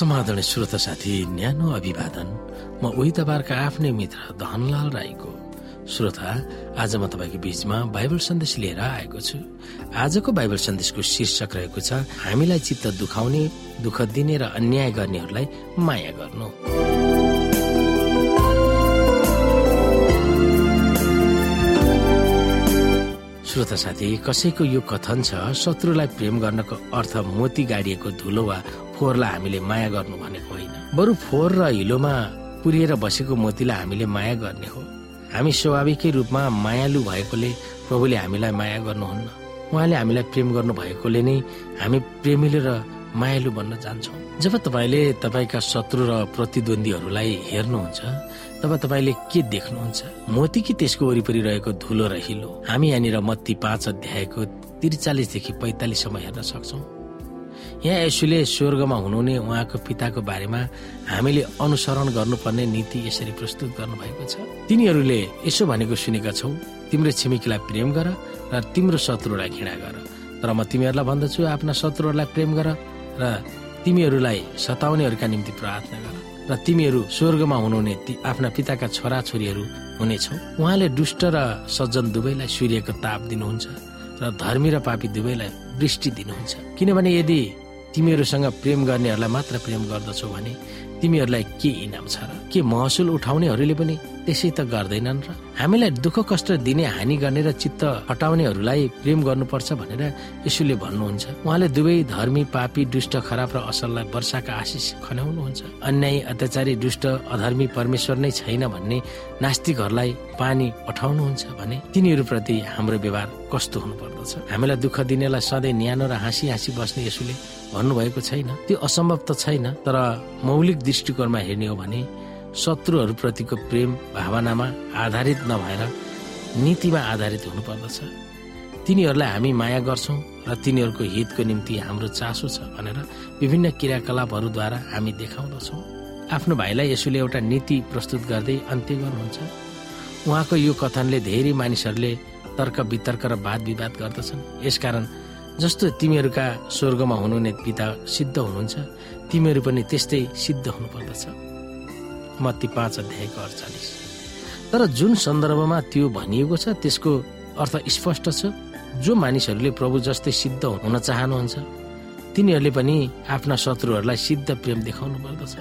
समाधान श्रोता साथी न्यानो अभिवादन। म उही आफ्नै मित्र धनलाल राईको। श्रोता आज म तपाईँको बीचमा बाइबल सन्देश लिएर आएको छु। आजको बाइबल सन्देशको शीर्षक रहेको छ हामीलाई चित्त दुखाउने दुःख दिने र अन्याय गर्नेहरूलाई माया गर्नु। श्रोता साथी कसैको यो कथन छ शत्रुलाई प्रेम गर्नको अर्थ मोती गाडिएको धुलो वा फोहोरलाई हामीले माया गर्नु भनेको होइन। बरु फोहोर र हिलोमा पुरिएर बसेको मोतीलाई हामीले माया गर्ने हो। हामी स्वाभाविकै रूपमा मायालु भएकोले प्रभुले हामीलाई माया गर्नुहुन्न। उहाँले हामीलाई प्रेम गर्नु भएकोले नै हामी प्रेमिलो र मायालु बन्न जान्छौँ। जब तपाईँले तपाईँका शत्रु र प्रतिद्वन्दीहरूलाई हेर्नुहुन्छ तब तपाईँले के देख्नुहुन्छ? मोती कि त्यसको वरिपरि रहेको धुलो र हिलो? हामी यहाँनिर मत्ती पाँच अध्यायको त्रिचालिसदेखि पैतालिससम्म हेर्न सक्छौँ। यहाँ यसुले स्वर्गमा हुनुहुने उहाँको पिताको बारेमा हामीले अनुसरण गर्नुपर्ने नीति यसरी प्रस्तुत गर्नुभएको छ। तिनीहरूले यसो भनेको सुनेका छौ तिम्रो छिमेकीलाई प्रेम गर र तिम्रो शत्रुलाई घृणा गर। तर म तिमीहरूलाई भन्दछु आफ्ना शत्रुहरूलाई प्रेम गर। र तिमीहरूलाई सताउनेहरूका निम्ति प्रार्थना गर र तिमीहरू स्वर्गमा हुनुहुने आफ्ना पिताका छोरा छोरीहरू हुनेछौ। उहाँले दुष्ट र सज्जन दुवैलाई सूर्यको ताप दिनुहुन्छ र धर्मी र पापी दुवैलाई वृष्टि दिनुहुन्छ। किनभने यदि तिमीहरूसँग प्रेम गर्नेहरूलाई मात्र प्रेम गर्दछौ भने तिमीहरूलाई के इनाम छ र के महसुल उठाउनेहरूले पनि त्यसै त गर्दैनन् र हामीलाई दुःख कष्ट दिने हानि गर्ने र चित्त हटाउनेहरूलाई प्रेम गर्नुपर्छ भनेर यसुले भन्नुहुन्छ। उहाँले दुवै धर्मी पापी दुष्ट खराब र असललाई वर्षाका आशिष खनाउनुहुन्छ अन्याय अत्याचारी दुष्ट अधर्मी परमेश्वर नै छैन भन्ने नास्तिकहरूलाई पानी पठाउनुहुन्छ भने तिनीहरूप्रति हाम्रो व्यवहार कस्तो हुनु पर्दछ हामीलाई दुःख दिनेलाई सधैँ न्यानो र हाँसी हाँसी बस्ने यसुले भन्नुभएको छैन। त्यो असम्भव त छैन तर मौलिक दृष्टिकोणमा हेर्ने हो भने शत्रुहरूप्रतिको प्रेम भावनामा आधारित नभएर नीतिमा आधारित हुनुपर्दछ। तिनीहरूलाई हामी माया गर्छौँ र तिनीहरूको हितको निम्ति हाम्रो चासो छ भनेर विभिन्न क्रियाकलापहरूद्वारा हामी देखाउँदछौँ। आफ्नो भाइलाई यसोले एउटा नीति प्रस्तुत गर्दै अन्त्य गर्नुहुन्छ। उहाँको यो कथनले धेरै मानिसहरूले तर्क वितर्क र वाद विवाद गर्दछन्। यसकारण जस्तो तिमीहरूका स्वर्गमा हुनुहुने पिता सिद्ध हुनुहुन्छ तिमीहरू पनि त्यस्तै सिद्ध हुनुपर्दछ। मत्ती पाँच अध्यायको अडचालिस। तर जुन सन्दर्भमा त्यो भनिएको छ त्यसको अर्थ स्पष्ट छ। जो मानिसहरूले प्रभु जस्तै सिद्ध हुन चाहनुहुन्छ तिनीहरूले पनि आफ्ना शत्रुहरूलाई सिद्ध प्रेम देखाउनु पर्दछ।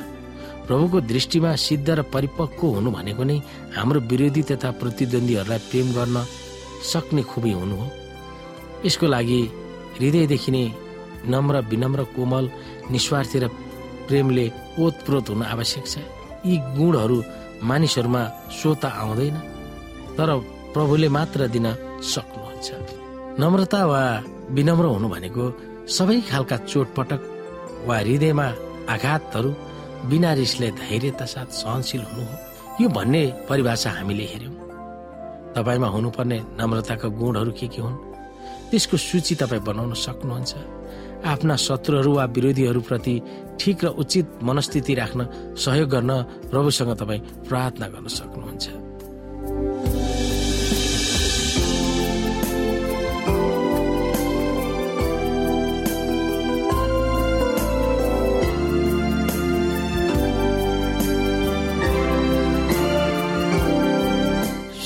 प्रभुको दृष्टिमा सिद्ध र परिपक्व हुनु भनेको नै हाम्रो विरोधी तथा प्रतिद्वन्दीहरूलाई प्रेम गर्न सक्ने खुबी हुनु हो। यसको लागि हृदयदेखि नै नम्र विनम्र कोमल निस्वार्थी र प्रेमले ओतप्रोत हुन आवश्यक छ। यी गुणहरू मानिसहरूमा स्वत आउँदैन तर प्रभुले मात्र दिन सक्नुहुन्छ। नम्रता वा विनम्र हुनु भनेको सबै खालका चोटपटक वा हृदयमा आघातहरू बिना रिसले धैर्यता साथ सहनशील हुनु हो। यो भन्ने परिभाषा हामीले हेर्यौँ तपाईँमा हुनुपर्ने नम्रताका गुणहरू के के हुन्? त्यसको सूची तपाईँ बनाउन सक्नुहुन्छ। आफ्ना शत्रुहरू वा विरोधीहरूप्रति ठिक र उचित मनस्थिति राख्न सहयोग गर्न प्रभुसँग तपाईँ प्रार्थना गर्न सक्नुहुन्छ।